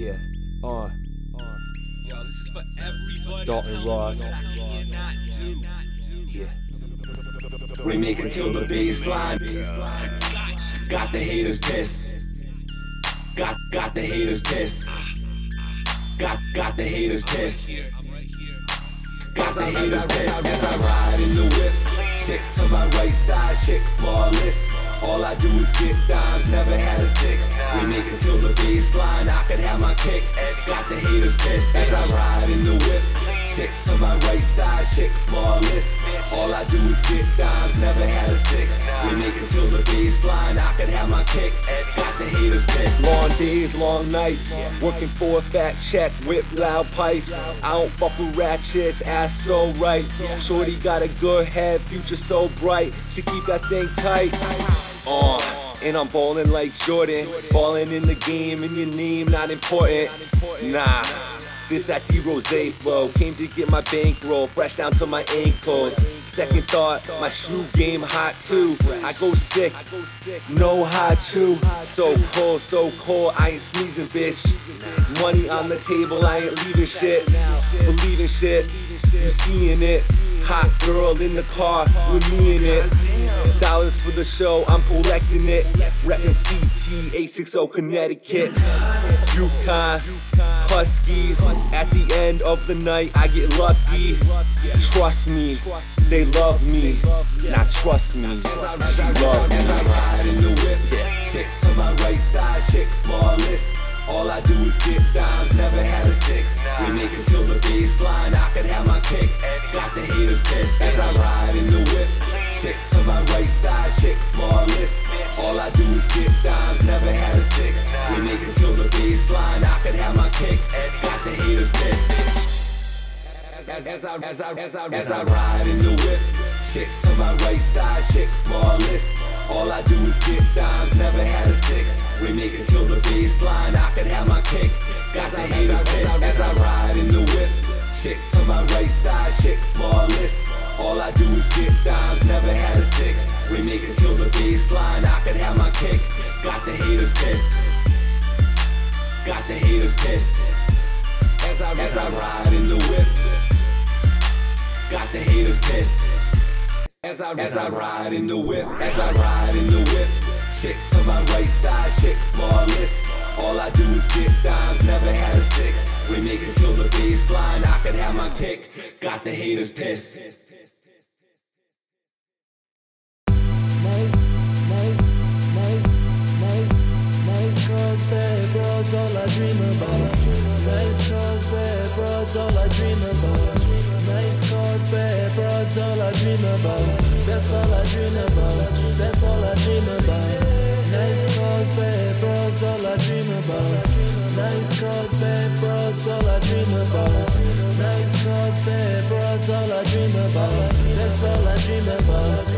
Yeah, uh, Yo, this is for everybody. Dalton Ross. I cannot do. yeah. We make it the baseline. Got the haters pissed. Got got the haters pissed. Got got the haters pissed. Here, I'm right here. Got the haters pissed. As I ride in the whip, chick to my right side, chick flawless. All I do is get dimes, never had a six. We make it kill the baseline. I could have my kick. Got the haters pissed. As I ride in the whip, chick to my right side, chick flawless. All I do is get dimes, never had a six. We make it kill the baseline. I could have my kick. Got the haters pissed. Long days, long nights, working for a fat check, whip loud pipes. I don't fuck with ratchets, ass so right. Shorty got a good head, future so bright. She keep that thing tight. Uh, and I'm ballin' like Jordan, ballin' in the game, and your name not important. Nah. This at D Rose flow. Came to get my bankroll, fresh down to my ankles. Second thought, my shoe game hot too. I go sick, no hot chew. So cold, so cold, I ain't sneezing, bitch. Money on the table, I ain't leaving shit. Believing shit, you seeing it. Hot girl in the car with me in it. Dollars for the show, I'm collecting it. Reppin' CT 860 Connecticut. UConn, Huskies. At the end of the night, I get lucky. Trust me, they love me. Not trust me, she love me. Baseline, I could have my kick. Got the pissed. As I ride in the whip, chick to my right side, chick. All I do is get dimes, never had a six. We make it kill the baseline, I could have my kick. Got the haters pissed. As, as, I, as, as, as I ride in the whip, chick to my right side, chick flawless. All I do is get dimes, never had a six. We make it kill the baseline, I could have my kick. Got the haters pissed as I ride Get dimes, never had a six. We make it kill the baseline, I could have my kick. Got the haters pissed. Got the haters pissed. As I, as I ride in the whip. Got the haters pissed. As I, as I ride in the whip, as I ride in the whip. Chick to my right side, chick flawless. All I do is get dimes, never had a six. We make it kill the baseline, I could have my pick. Got the haters pissed. Dream about. Nice cars, bad bros, all I dream about. Nice cars, bad bros, all I dream about. That's all I dream about. That's all I dream about. Nice cars, bad bros, all I dream about. Nice cars, bad bros, all I dream about. Nice cars, bad. That's all I dream about. That's all I dream about.